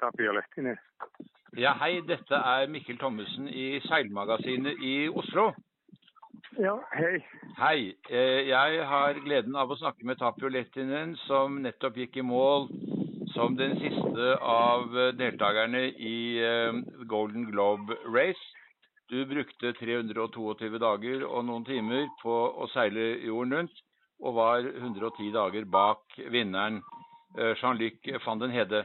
Tapio Lehtinen. Ja, hei. Dette er Mikkel Thommessen i Seilmagasinet i Oslo. Ja, hei. Hei. Eh, Jeg har gleden av å snakke med Tapio Lehtinen, som nettopp gikk i mål som den siste av eh, deltakerne i eh, Golden Globe Race. Du brukte 322 dager og noen timer på å seile jorden rundt, og var 110 dager bak vinneren, Jean-Luc van den Hede.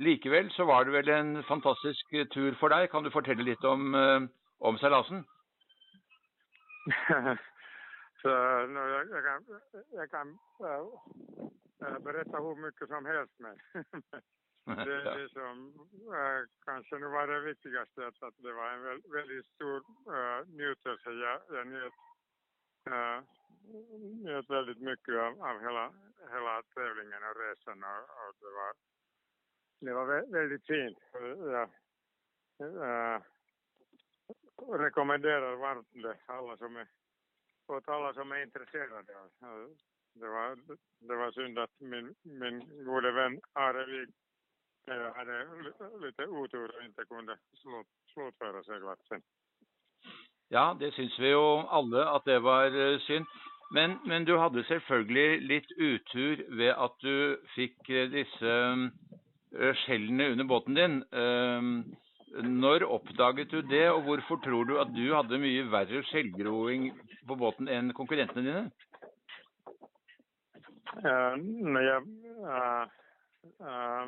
Likevel så var det vel en fantastisk tur for deg. Kan du fortelle litt om, eh, om seilasen? Så no, jag, jag kan, jag kan äh, berätta hur mycket som helst men det, Ja. det som äh, kanske nu var det viktigaste att, att det var en väl, väldigt stor äh, njutelse. Jag, jag njöt, äh, njöt väldigt mycket av, av hela, hela tävlingen och resan och, och det var, det var väldigt fint. Jag, rekommenderar varmt det alla som är, åt alla som är intresserade. Det var, det var synd att min, min gode vän Arevik hade lite otur och inte kunde slut, slutföra seglatsen. Ja, det syns vi ju alla att det var eh, synd. Men, men du hade självklart lite otur med att du fick eh, dessa... Eh, skjellene under båten din. Eh, når oppdaget du det, og hvorfor tror du at du hadde mye verre skjellgroing på båten enn konkurrentene dine? Uh, når jeg uh, uh,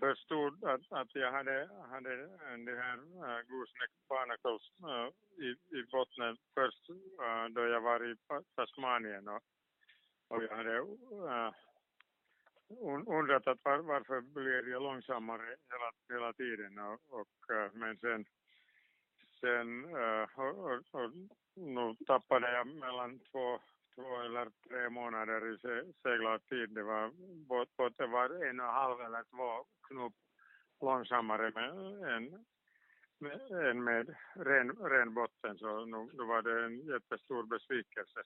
förstod att, att jag hade, hade en- det här uh, gooseneck barnacles uh, i, i botten först uh, då jag var i Pa- Tasmanien och, och jag hade uh, undrat att var, varför blir jag långsammare hela, hela tiden och, och eh, men sen sen eh, och, och, och nu tappade jag mellan två två eller tre månader i se- seglartid. Det var, både båten var en och en halv eller två knop långsammare med, än, med, än med ren, ren botten. Så nu, nu var det en jättestor besvikelse.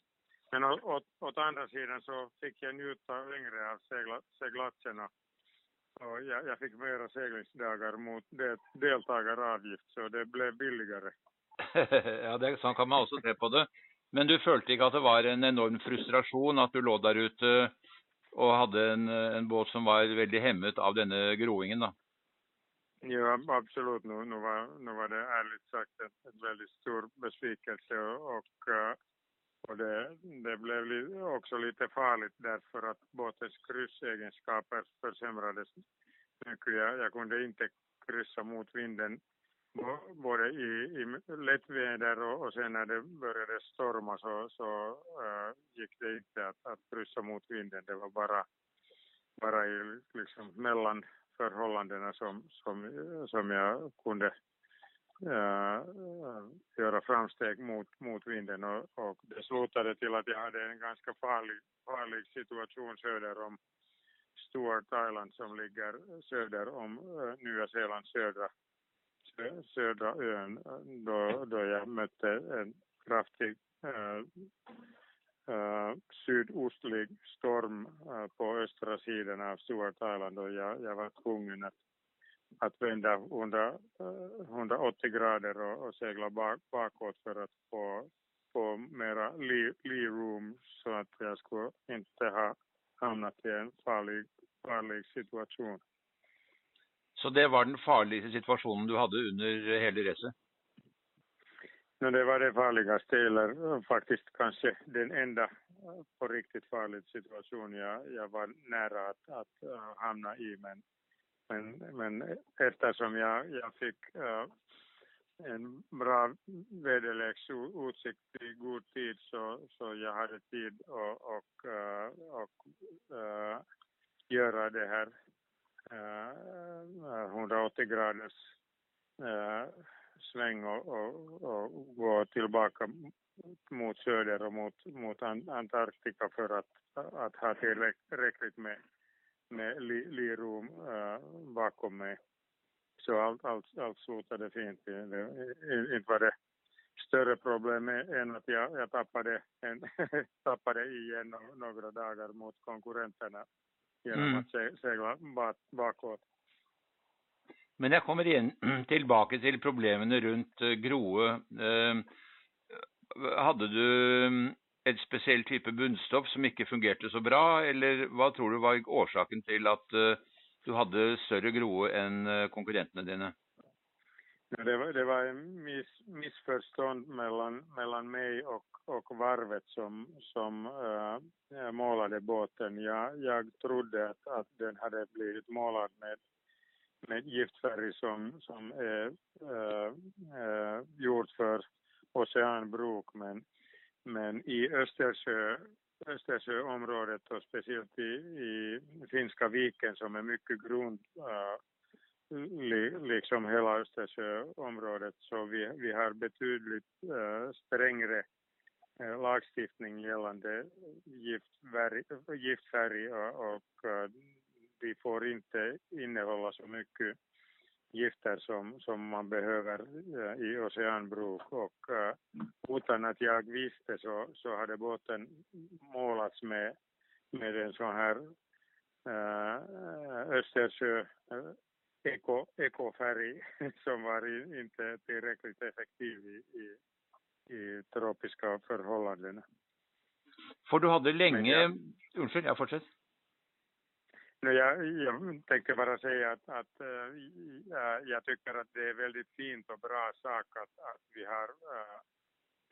Men åt, åt andra sidan så fick jag njuta längre av segla, seglatserna. Och jag, jag fick mera seglingsdagar mot det, deltagaravgift så det blev billigare. ja, det, sånn kan man også se på det. Men du følte ikke at det var en enorm frustrasjon at du lå der ute og hadde en, en båt som var veldig hemmet av denne groingen, da? Ja, absolut. Nu, nu, var, nu var det ärligt sagt en, en väldigt stor besvikelse och, och, eh, och det, det blev li, också lite farligt därför att båtens kryssegenskaper försämrades mycket. Jag, jag kunde inte kryssa mot vinden både i, i lättväder och, och sen när det började storma så, så äh, gick det inte att, att kryssa mot vinden. Det var bara, bara i liksom mellan förhållandena som, som, som jag kunde äh, göra framsteg mot, mot vinden och, och det slutade till att jag hade en ganska farlig, farlig situation söder om Stuart Island som ligger söder om äh, Nya Zeelands södra, södra ön då, då jag mötte en kraftig äh, Uh, sydostlig storm uh, på östra sidan av Stuart Island och jag, jag var tvungen att, att vända 100, eh, 180 grader och, och segla bak, bakåt för att få, få mera lee, lee room så att jag skulle inte ha hamnat i en farlig, farlig situation. Så det var den farligste situasjonen du hadde under hele racet? No, det var det farligaste, eller eh, faktiskt kanske den enda eh, på riktigt farlig situation jag, jag var nära att, att eh, hamna i. Men, men, men eftersom jag, jag fick äh, en bra väderleksutsikt i god tid så, så jag hade tid att och, eh, och, äh, göra det här eh, 180 graders sväng och, och, och gå tillbaka mot söder och mot, mot Antarktika för att, att ha tillräckligt med, med li- lirum eh, bakom mig. Så allt, allt, allt slutade fint. Det, inte var det större problem än att jag, jag tappade, en, tappade igen no- några dagar mot konkurrenterna genom Mm. att se, segla bak, bakåt. Men jeg kommer igjen tilbake til problemene rundt eh, Groe. Eh, hadde du en speciell spesiell type bunnstoff som ikke fungerte så bra, eller hva tror du var årsaken til at eh, du hadde større Groe enn eh, konkurrentene dine? Det var, det var en miss, missförstånd mellan, mellan mig och, och varvet som, som äh, målade båten. Jag, jag trodde att, att den hade blivit målad med, med giftfärg som, som är äh, äh, gjord för oceanbruk men, men i Östersjö, Östersjöområdet och speciellt i, i Finska viken som är mycket grund äh, liksom hela Östersjöområdet så vi, vi har betydligt äh, strängre äh, lagstiftning gällande giftfärg, giftfärg och, och äh, de får inte innehålla så mycket gifter som, som man behöver äh, i oceanbruk och äh, utan att jag visste så, så hade båten målats med, med en sån här äh, Östersjö eko, ekofärg som var inte tillräckligt effektiv i, i, i tropiska förhållanden. För du hade länge... Jag, Unnskyld, jag fortsätter. Jag, jag tänkte bara säga att, att äh, jag tycker att det är väldigt fint och bra sak att, att vi har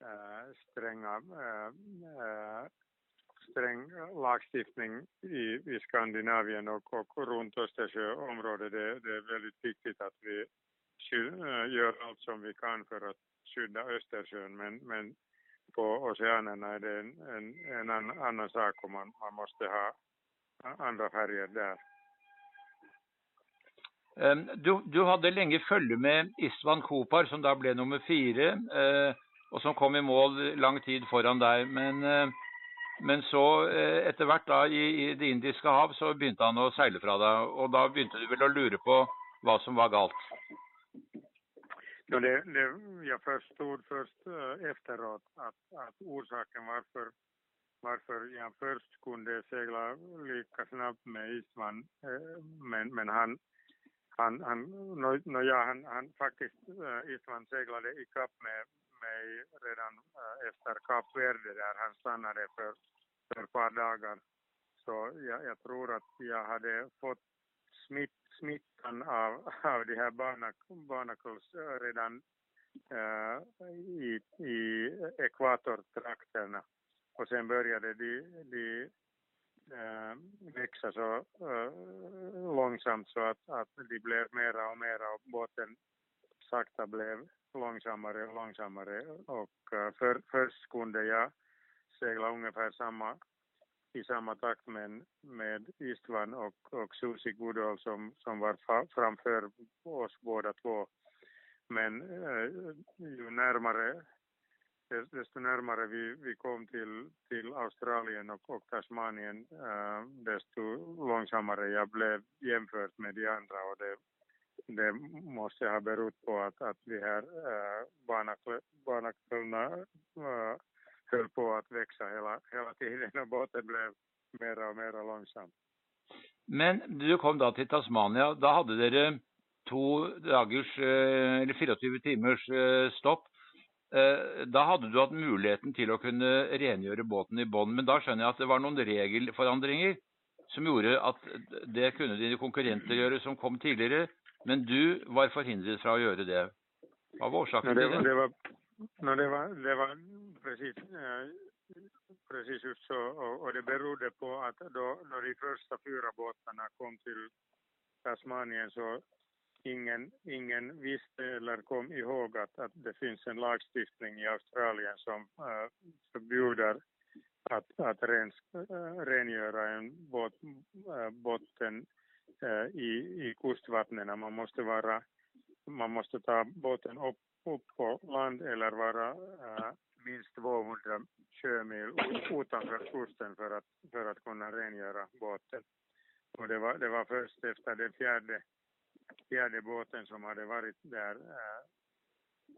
äh, stränga äh, sträng lagstiftning i, i Skandinavien och, och runt Östersjöområdet. Det, det är väldigt viktigt att vi gör allt som vi kan för att skydda Östersjön men, men på oceanerna är det en, en, en annan sak och man, man måste ha andra färger där. Ehm, du, du hade länge följe med Istvan Kopar som då blev nummer fyra eh, och som kom i mål lång tid föran dig. Men eh, men så eh, etter hvert da i, i Det indiske hav så begynte han å seile fra deg. Og da begynte du vel å lure på vad som var galt? Ja, det, det, jag förstod först efteråt att, att orsaken varför, varför jag först kunde segla lika snabbt med Isman, eh, men, men han, han, han, no, no, ja, han, han faktiskt, eh, Isman seglade i kapp med, mig redan eh, efter Kap Verde där han stannade för, för ett par dagar. Så jag, jag tror att jag hade fått smitt, smittan av, av de här barnacles redan äh, i, i ekvatortrakterna. Och sen började de, de äh, växa så äh, långsamt så att, att de blev mera och mera och båten sakta blev långsammare och långsammare och äh, för, först kunde jag segla ungefär samma i samma takt med, med Istvan och, och Susi Goodall som, som var framför oss båda två. Men ju närmare, desto närmare vi, vi kom till, till Australien och, och Tasmanien, äh, desto långsammare jag blev jämfört med de andra och det, det måste ha berott på att, att de här eh, äh, barnaklarna äh, eh, höll på att växa hela, hela tiden och båten blev mer och mer långsam. Men du kom då till Tasmania, då hade dere två dagars, eller 24 timmars, stopp. Då hade du haft möjligheten till att kunna rengöra båten i bånn, men då skönjer jag att det var några regelförändringar som gjorde att det kunde dina konkurrenter göra som kom tidigare men du var förhindrad från att göra det. Vad var orsaken till det? Det var, det var, det var precis, eh, precis just så och, och, det berodde på att då, då de första fyra båtarna kom till Tasmanien så ingen, ingen visste eller kom ihåg att, att det finns en lagstiftning i Australien som äh, förbjuder att, att rens, äh, rengöra en bot, äh, botten äh, i, i kustvattnen. Man måste, vara, man måste ta båten upp, upp på land eller vara äh, minst 200 sjömil utanför kusten för att, för att kunna rengöra båten. Och det var, det var först efter den fjärde, fjärde båten som hade varit där. Äh,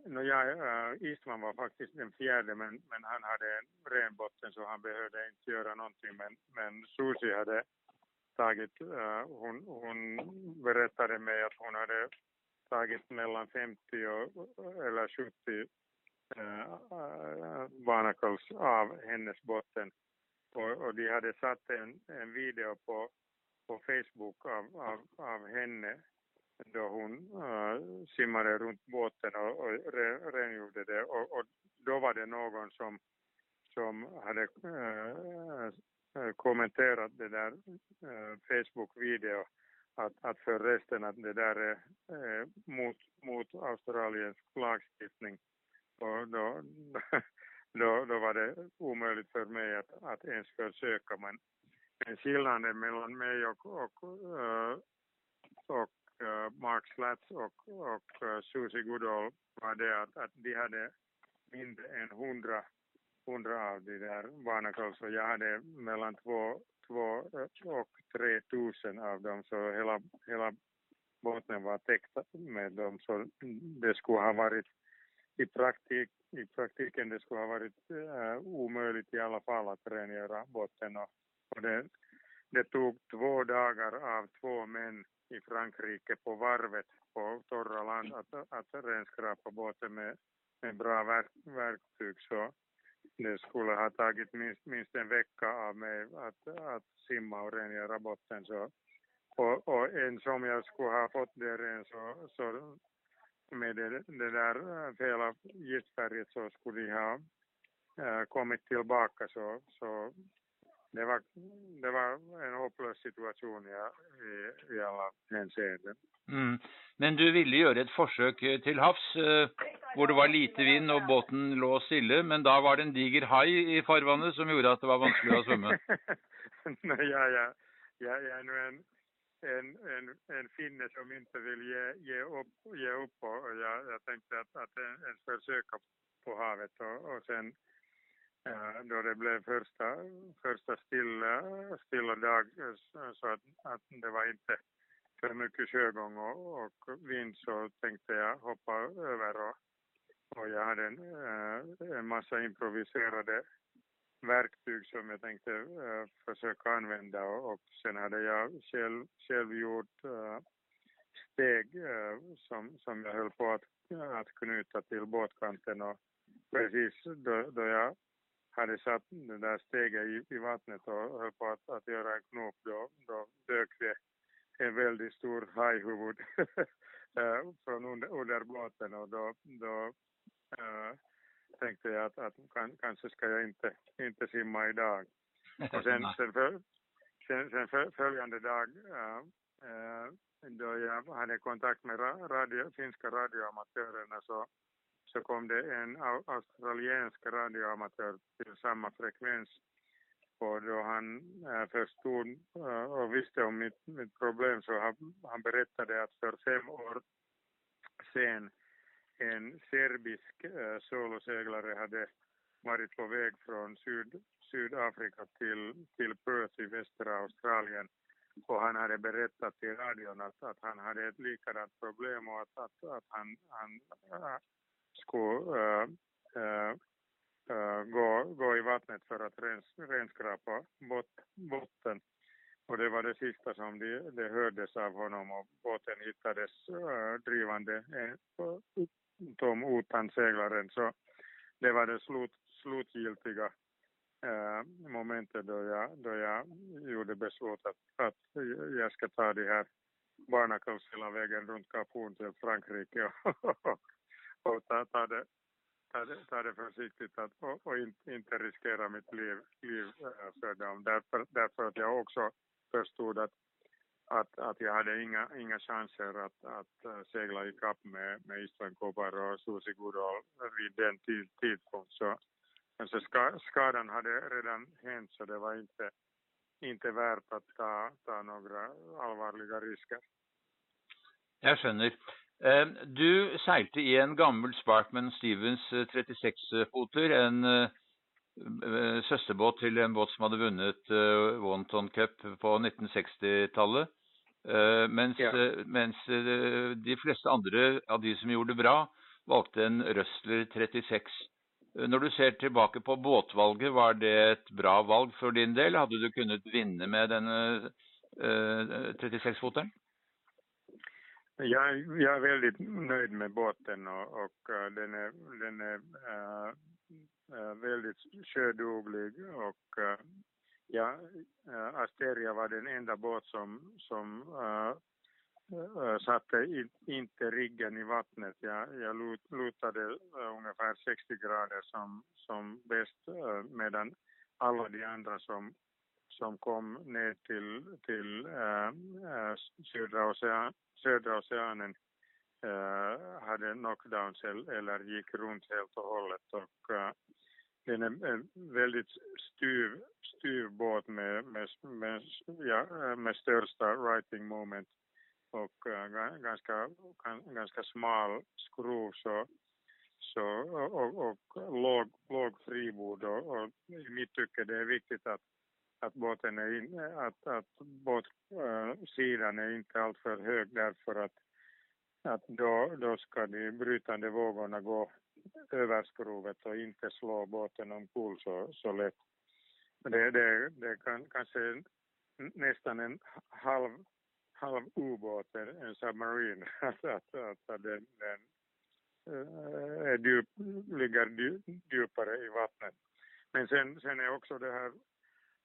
no, ja, eh, Istvan var faktiskt den fjärde men, men han hade en ren botten så han behövde inte göra någonting men, men Susi hade tagit, uh, hon, hon berättade mig att hon hade tagit mellan 50 och, eller 70 äh, barnacles av hennes botten. Och, och de hade satt en, en video på, på Facebook av, av, av henne då hon äh, simmade runt båten och, och rengjorde det. Och, och, då var det någon som, som hade äh, kommenterat det där äh, Facebook-video att, att för resten att det där är äh, mot, mot Australiens lagstiftning. Och då, då, då var det omöjligt för mig att, att ens försöka. Men, men skillnaden mellan mig och, och, och Eh, Mark Slats och, och eh, Susie Goodall var det att, att de hade mindre än hundra, hundra av de där barnacles. Och jag hade mellan två, två eh, och tre tusen av dem. Så hela, hela båten var täckt med dem. Så det skulle ha varit i, praktik, i praktiken det skulle ha varit äh, omöjligt i alla fall att rengöra båten. Och, och det, det tog två dagar av två män i Frankrike på varvet på torra land att, att renskrapa båten med, med bra verk, verktyg. Så det skulle ha tagit minst, minst en vecka av mig att, att simma och rengöra botten. Så, och, och en som jag skulle ha fått det ren så, så med det, det där fel giftfärget så skulle de ha äh, kommit tillbaka. Så, så det var, det var en hopplös situation ja, i, i alla hänseenden. Mm. Men du ville göra ett försök till havs eh, hvor det var lite vind och båten låg stille, men då var det en diger haj i farvannet som gjorde att det var vanskligt att svømme. Nej, ja, ja. Ja, jag är nu en, en, en, en finne som inte vill ge, ge upp, ge upp och jag, jag tänkte att, att ens försöka på havet och, och sen då det blev första, första stilla, stilla dag så att, att det var inte för mycket sjögång och, och vind så tänkte jag hoppa över och, och jag hade en, eh, en massa improviserade verktyg som jag tänkte äh, försöka använda och, och sen hade jag själv, själv gjort äh, steg äh, som, som jag höll på att, att knyta till båtkanten och precis då, då jag hade satt det där steget i, i vattnet och höll på att, att göra en knop då, då dök det en väldigt stor hajhuvud från under, under båten och då, då äh, tänkte jag att, att kan, kanske ska jag inte, inte simma idag. Och sen, sen, för, sen, sen för, följande dag äh, då jag hade kontakt med radio, finska radioamatörerna så, så kom det en australiensk radioamatör till samma frekvens. Och då han eh, förstod eh, och visste om mitt, mitt problem så han, han berättade att för fem år sen en serbisk äh, soloseglare hade varit på väg från Syd, Sydafrika till, till Perth i västra Australien. Och han hade berättat i radion att, att han hade ett likadant problem och att, att, att han, han skulle äh, äh, eh, eh, gå, gå i vattnet för att rens, renskrapa bot, botten. Och det var det sista som det de hördes av honom och båten hittades äh, drivande tom utan seglaren. Så det var det slut, slutgiltiga äh, momentet då jag, då jag gjorde beslutet att, att jag ska ta de här barnakalls hela vägen runt Kap Horn till Frankrike och, och, och ta, ta det ta det, ta det försiktigt att, och, och inte, inte riskera mitt liv, liv eh, för dem. Därför, därför att jag också förstod att, att, att jag hade inga, inga chanser att, att eh, segla i kapp med, med Istvan Kobar och Susi Goodall vid den tid, tidpunkt. Så, men så ska, skadan hade redan hänt så det var inte, inte värt att ta, ta några allvarliga risker. Jag skjønner. Eh, du seilte i en gammel Sparkman Stevens 36-foter, eh, en eh, søsterbåt til en båt som hadde vunnet Wonton Cup på 1960-tallet. Mens, ja. mens, de fleste andre av de som gjorde det bra, valgte en Røsler 36. Når du ser tilbake på båtvalget, var det et bra valg for din del? Hadde du kunnet vinne med denne 36-foteren? Jag, jag är väldigt nöjd med båten och, och uh, den är, den är uh, uh, väldigt sjöduglig och ja, Asteria var den enda båt som, som satte in, inte riggen i vattnet. Jag, jag lutade ungefär 60 grader som, som bäst medan alla de andra som som kom ner till, till äh, södra, ocean, södra oceanen äh, hade knockdowns eller gick runt helt och hållet. Och, äh, det är en väldigt styv, styv båt med, med, med, ja, med största writing moment och äh, ganska, ganska smal skruv så, så, och, och, och låg, låg fribord och, och i mitt tycke det är viktigt att att båten är in, att, att båtsidan eh, är inte alltför hög därför att, att då, då ska de brytande vågorna gå över skrovet och inte slå båten omkull så, så lätt. Det, det, det kan kanske nästan en halv, halv ubåt, en submarine, att, att, att, den, den eh, är djup, ligger djupare i vattnet. Men sen, sen är också det här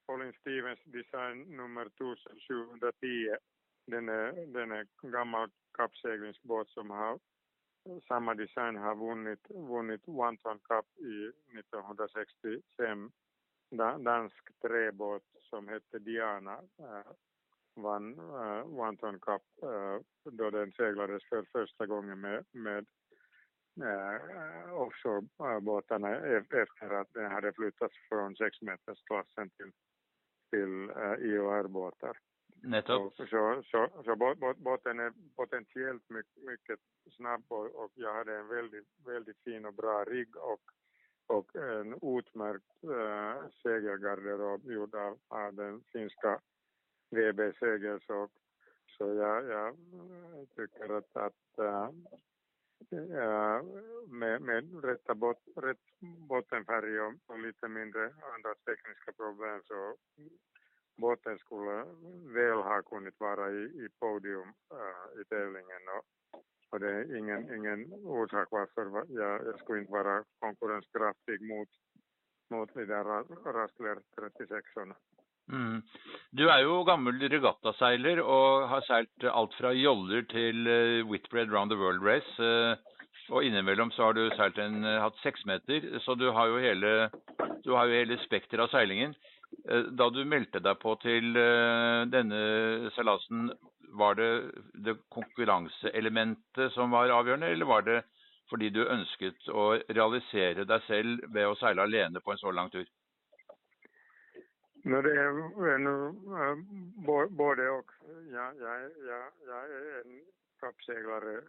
Colin Stevens design nummer 1710. Den är, den är gammal kappseglingsbåt som har samma design har vunnit, vunnit Ton Cup i 1965. dansk träbåt som hette Diana äh, vann äh, Ton Cup äh, då den seglades för första gången med, med äh, offshorebåtarna äh, e-, efter att den hade flyttats från sexmetersklassen till till uh, eh, IOR-båtar. Nettopp. Så, så, så, så båten är potentiellt mycket, mycket snabb och, och, jag hade en väldigt, väldigt fin och bra rigg och, och en utmärkt äh, segelgarderob gjord av, av den finska VB Segel så, så jag, jag tycker att, att äh, med, med rätta bot, rätt bottenfärg och, och lite mindre andra tekniska problem så båten skulle väl ha kunnat vara i, i podium äh, i tävlingen. Och, och det är ingen, ingen orsak varför jag, jag skulle inte vara konkurrenskraftig mot, mot de där Rastler 36 orna. Mm. Du er jo gammel regattaseiler og har seilt alt fra joller til eh, Whitbread Round the World Race. Eh, og innimellom så har du seilt en, eh, hatt seksmeter, så du har jo hele, du har jo hele spekteret av seilingen. Da du meldte deg på til denne seilasen, var det det konkurranseelementet som var avgjørende, eller var det fordi du ønsket å realisere deg selv ved å seile alene på en så lang tur? No, det är nu eh, både och. Jag, jag, jag, jag är en kappseglare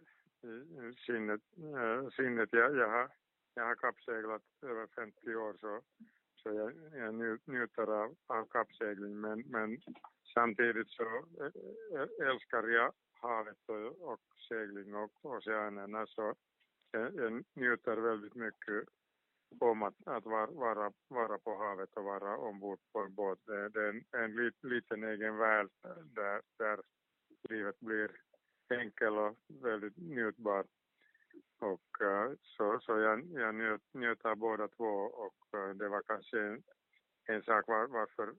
i sinnet. Äh, sinnet. Jag, jag, har, jag har kappseglat över 50 år så, så jag, jag njuter av, av kappsegling men, men samtidigt så älskar jag havet och, och segling och oceanerna så jag, jag njuter väldigt mycket om att, att vara, vara på havet och vara ombord på en båt. Det, det är en, en lit, liten egen värld där, där livet blir enkel och väldigt njutbar. Och äh, så, så jag, jag njöt, njöt av båda två och äh, det var kanske en, en sak var, varför,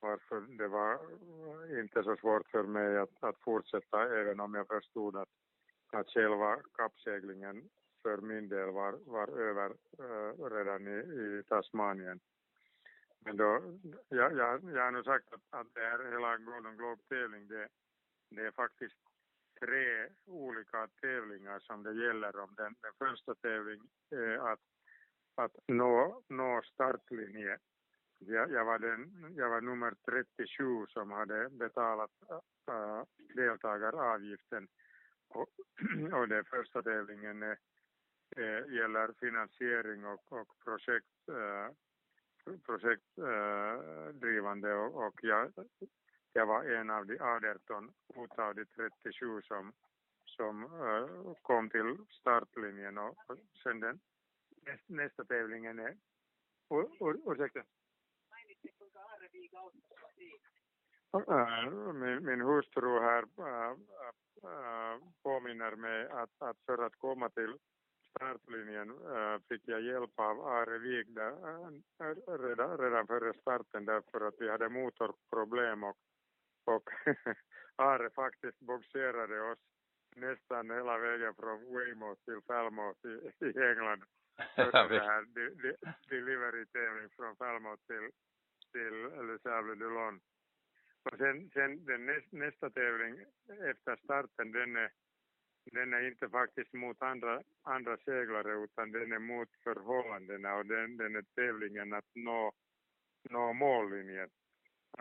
varför det var äh, inte så svårt för mig att, att fortsätta även om jag förstod att, att själva kappseglingen för min del var, var över uh, redan i, i Tasmanien. Men då, jag, jag, jag har nu sagt att, att det här hela Golden Globe-tävling, det, det är faktiskt tre olika tävlingar som det gäller om. Den, den första tävlingen är att, att nå, nå startlinje. Jag, jag, var den, jag var nummer 37 som hade betalat äh, deltagaravgiften. Och, och den första tävlingen är eh, gäller finansiering och, och projekt, eh, projektdrivande eh, och, och jag, jag var en av de 18 utav de 37 som, som eh, kom till startlinjen och, och sen den nästa, nästa tävlingen är, ursäkta. Eh, min, min hustru här äh, äh, påminner mig att, att för att komma till startlinjen äh, fick jag hjälp av Are Wik där, äh, redan, redan före starten därför att vi hade motorproblem och, och Are faktiskt boxerade oss nästan hela vägen från Weymouth till Falmouth i, i England. Det här delivery-tävling från Falmouth till, till Le Sable Dulon. Och sen, sen den näst, nästa tävling efter starten, den är, den är inte faktiskt mot andra, andra seglare utan den är mot förhållandena och den, den är tävlingen att nå, nå mållinjen.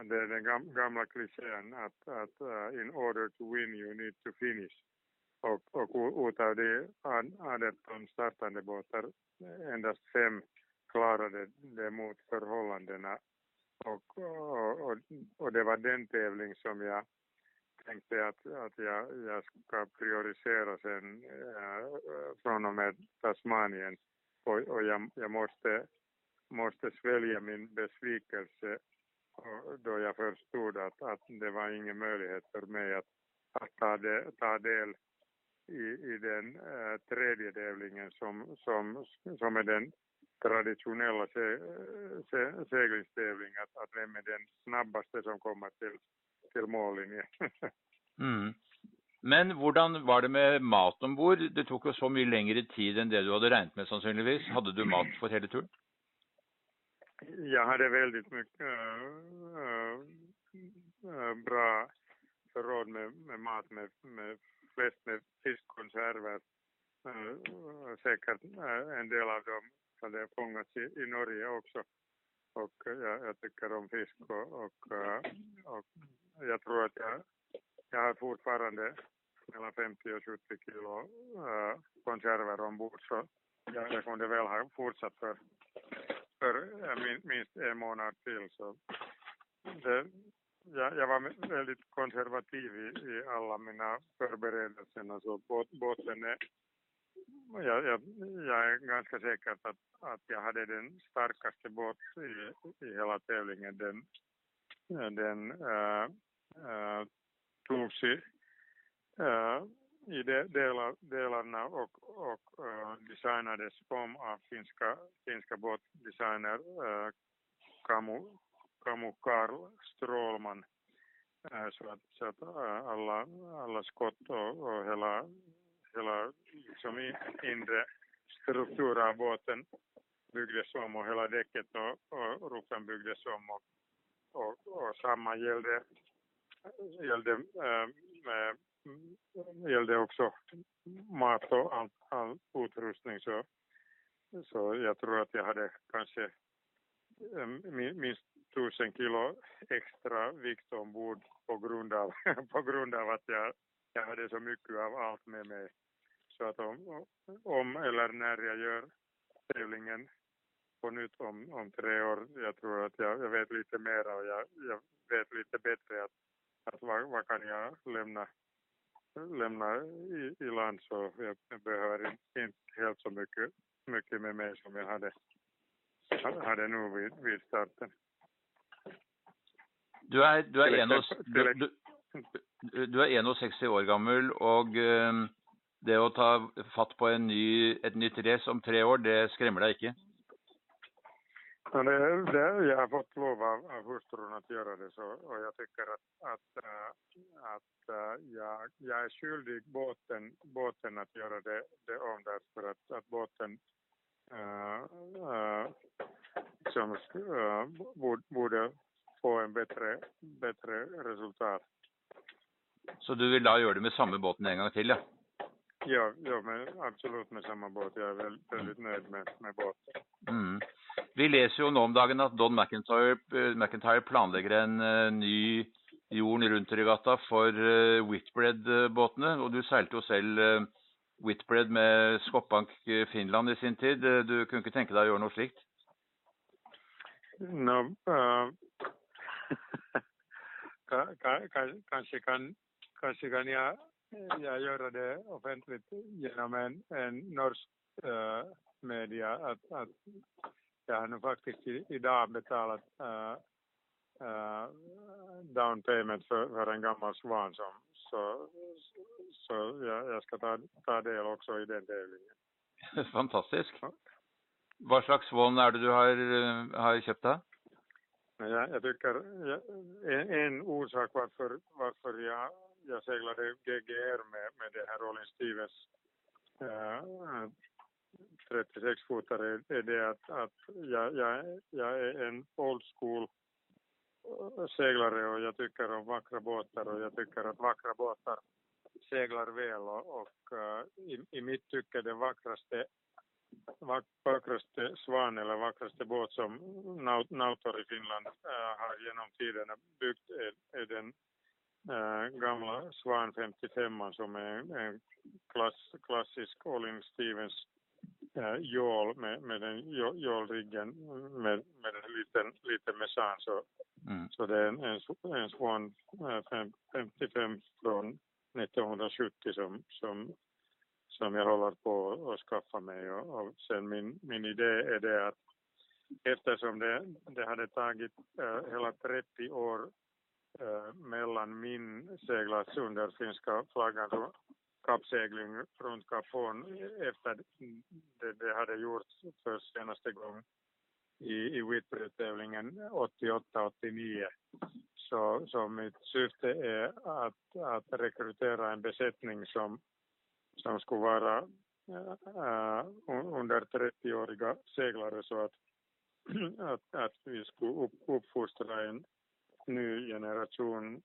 Det är den gamla klichén att, att uh, in order to win you need to finish. Och, och utav de 18 startande båtar endast fem klarade det mot förhållandena och, och, och, det var den tävling som jag tänkte att, att jag, jag ska prioritera sen äh, från och med Tasmanien. Och, och jag, jag måste, måste svälja min besvikelse då jag förstod att, att det var ingen möjlighet för mig att, att ta, de, ta del i, i den äh, tredje tävlingen som, som, som är den traditionella se, se, seglingstävlingen, att, att vem är den snabbaste som kommer till, till mållinjen. mm. Men hvordan var det med mat ombord? Det tok jo så mye lengre tid enn det du hadde regnet med sannsynligvis. Hadde du mat for hele turen? Jag hade väldigt mycket äh, äh, bra förråd med, med mat, med, med flest med fiskkonserver. Äh, säkert en del av dem hade fångats i, i Norge också. Och jag, jag tycker om fisk och, och, och, jag tror att jag, jag har fortfarande mellan 50 och 70 kilo äh, konserver ombord så jag, jag kunde väl ha fortsatt för, för äh, minst en månad till. Så det, jag, jag var väldigt konservativ i, i alla mina förberedelser. Så båt, båten är jag, jag, jag är ganska säker på att, att jag hade den starkaste båt i, i hela tävlingen. Den, den äh, Eh, äh, togs i, äh, eh, i de, delar, delarna och, och eh, äh, designades om av finska, finska båtdesigner äh, Kamu, Kamu Karl Strålman. Äh, så att, så att äh, alla, alla skott och, och hela hela liksom inre struktur av båten byggdes om och hela däcket och, och ruffen byggdes om och, och, och samma gällde, gällde, eh, eh gällde också mat och all, all utrustning så, så jag tror att jag hade kanske eh, minst tusen kilo extra vikt ombord på grund av, på grund av att jag, jag hade så mycket av allt med mig. Så att om, om eller när jag gör tävlingen på nytt om, om tre år, jag tror att jag, jag vet lite mer och jag, jag vet lite bättre att, att vad, vad kan jag lämna, lämna i, i land så jag behöver inte helt så mycket, mycket med mig som jag hade, hade nu vid, vid starten. Du är, du är, en och, du, du, du är 61 år gammel och um, det å ta fatt på en ny, et nytt race om tre år, det skremmer deg ikke? Ja, det, det, jag har fått lov av, av hustrun att göra det så, och jag tycker att, att, äh, att äh, jag, jag är skyldig båten, båten att göra det, det om därför att, att båten äh, äh, som, äh, borde, borde få en bättre, bättre resultat. Så du vill då göra det med samma båten en gång till, ja? Ja, ja men absolut med samma båt. Jag är väldigt, väldigt nöjd med, med båten. Mm. Vi läser ju nu om dagen att Don McIntyre, eh, McIntyre planlägger en uh, ny jorden runt regatta för uh, eh, Whitbread-båtene. Och du seilte jo selv uh, Whitbread med Skopbank Finland i sin tid. Du kunne ikke tenke deg å gjøre noe slikt? No, uh, kanske kan, kanske kan jag jag göra det offentligt genom en, en norsk uh, media att, att jag har nu faktiskt idag betalat uh, uh, down payment för, för en gammal svan som, så, så jag, jag ska ta, ta del också i den tävlingen. Fantastisk. Vad slags Swan är det du har, har köpt då? Jag, jag tycker en, en orsak varför, varför jag, jag seglade GGR med, med det här Rolling Stevens äh, 36-fotare är det att, att jag, jag, jag är en old school eh, seglare och jag tycker om vackra båtar och jag tycker att vackra båtar seglar väl och, och uh, i, i mitt tycke den vackraste vackraste svan eller vackraste båt som Nautor i Finland uh, har genom tiderna byggt är, är den uh, gamla Svan 55 som är en klass, klassisk Olin Stevens äh, jål med, med den jålriggen med, med en liten, liten mesan så, mm. så det är en, en, en Swan äh, 55 från 1970 som, som som jag håller på att skaffa mig och, och sen min, min idé är det att eftersom det, det hade tagit äh, hela 30 år äh, mellan min seglats under finska flaggan kappsegling runt Kap efter det, det hade gjorts för senaste gången i, i Whitbread-tävlingen 88-89. Så, så mitt syfte är att, att rekrytera en besättning som som skulle vara äh, under 30-åriga seglare så att, att, att vi skulle upp, uppfostra en ny generation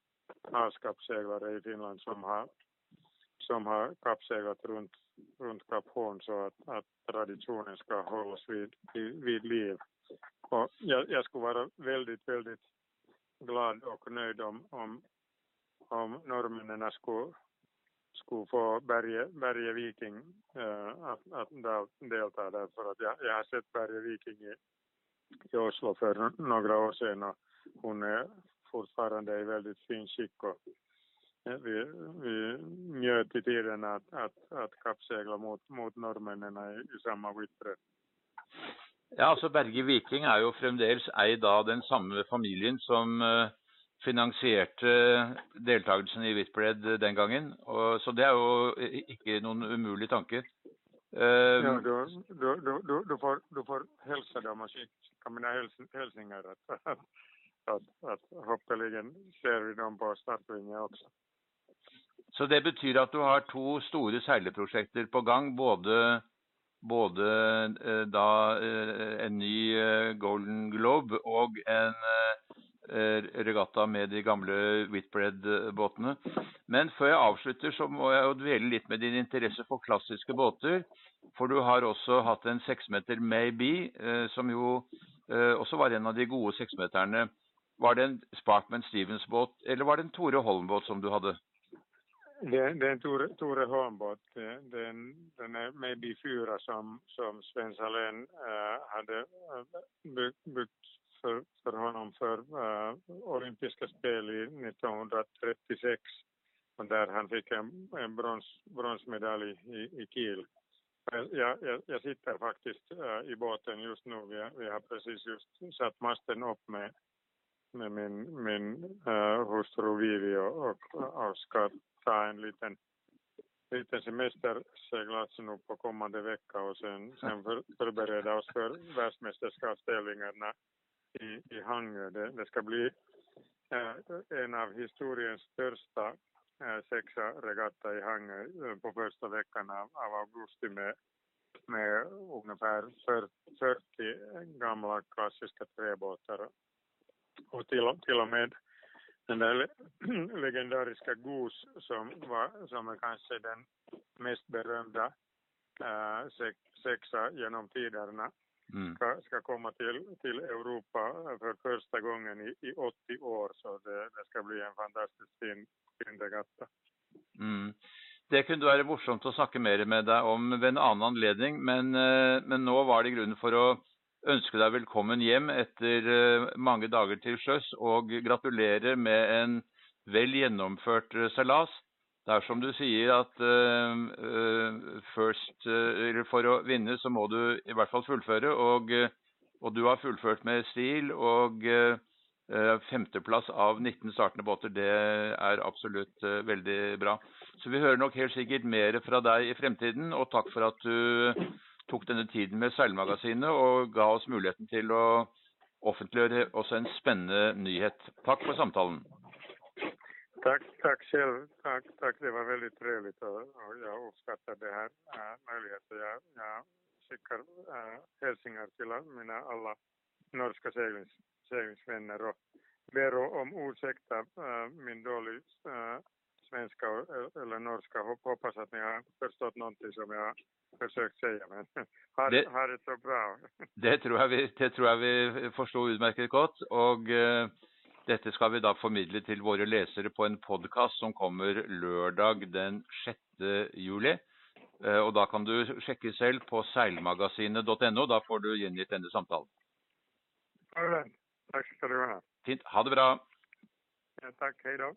havskappseglare i Finland som har, som har kappseglat runt, runt Kap Horn så att, att traditionen ska hållas vid, vid liv. Och jag, jag skulle vara väldigt, väldigt glad och nöjd om, om, om norrmännen skulle skulle få Berge, Berge Viking äh, att, att delta där för att jag, jag har sett Berge Viking i, i Oslo för några år sedan och hon är fortfarande i väldigt fin skick och vi, vi njöt i tiden att, att, att kappsegla mot, mot norrmännen i, i samma vittre. Ja, altså Berge Viking er jo fremdeles eid av den samme familien som uh, finansierte deltakelsen i Whitbread den gangen. Og, så det er jo ikke noen umulig tanke. Uh, ja, du, du, du, du, får, du får hälsa dem och skicka mina hälsningar att, att, att, att hoppeligen ser vi dem på startlinjen också. Så det betyr at du har to store seileprosjekter på gang, både, både eh, da eh, en ny eh, Golden Globe og en Eh, regatta med de gamle Whitbread-båtene. Men før jeg avslutter, så må jeg jo dvele litt med din interesse for klassiske båter. For du har også hatt en seksmeter Maybe, eh, som jo eh, også var en av de gode seksmeterne. Var det en Sparkman Stevens-båt, eller var det en Tore Holm-båt som du hadde? Det, det är en Tore, Tore Hornbott, Den, den är Maybe 4 som, som Sven Salén äh, hade eh, byggt för, för honom för äh, olympiska spel i 1936 och där han fick en, en brons, bronsmedalj i, i Kiel. Jag, jag, jag sitter faktiskt äh, i båten just nu. Vi, vi har precis just satt masten upp med, med min, min äh, hustru Vivi och, och, och ta en liten liten semesterseglats nu på kommande vecka och sen, sen för, förbereda oss för världsmästerskapstävlingarna i, i Hangö. Det, det ska bli äh, en av historiens största äh, sexa regatta i Hangö äh, på första veckan av, av augusti med, med ungefär 40 gamla klassiska träbåtar. Och till, till och med den där legendariska Goose som, var, som är kanske den mest berömda äh, sexa genom tiderna mm. ska, ska komma till, till Europa för första gången i, i 80 år. Så det, det ska bli en fantastisk fin, fin regatta. Mm. Det kunne være morsomt å snakke mer med deg om ved en annen anledning, men, eh, men nå var det grunnen for å ønske deg velkommen hjem etter eh, mange dager til sjøs, og gratulere med en vel gjennomført eh, seilas. Det er som du sier at uh, first uh, For å vinne så må du i hvert fall fullføre, og, eh, og du har fullført med stil. Og Eh, femteplass av 19 startende båter, det er absolutt eh, veldig bra. Så vi hører nok helt sikkert mer fra deg i fremtiden, og takk for at du tok denne tiden med Seilmagasinet og ga oss muligheten til å offentliggjøre også en spennende nyhet. Takk for samtalen. Tack, tack själv. Tack, tack. Det var väldigt trevligt och, jag uppskattar det här äh, möjligheten. Jag, jag skickar äh, eh, hälsningar till mina alla norska seglings, seglingsvänner och ber om ursäkt äh, eh, min dåliga äh, eh, svenska eller norska. Hoppas att ni har förstått någonting som jag försökt säga. Men ha det, ha det så bra. Det tror jeg vi, det tror jeg vi forsto utmerket godt. og uh, dette skal vi da formidle til våre lesere på en podkast som kommer lørdag den 6. juli. Uh, og da kan du sjekke selv på seilmagasinet.no. Da får du gjengitt denne samtalen. All right. Takk skal du ha. Fint. Ha det bra. Ja, takk. Hei da.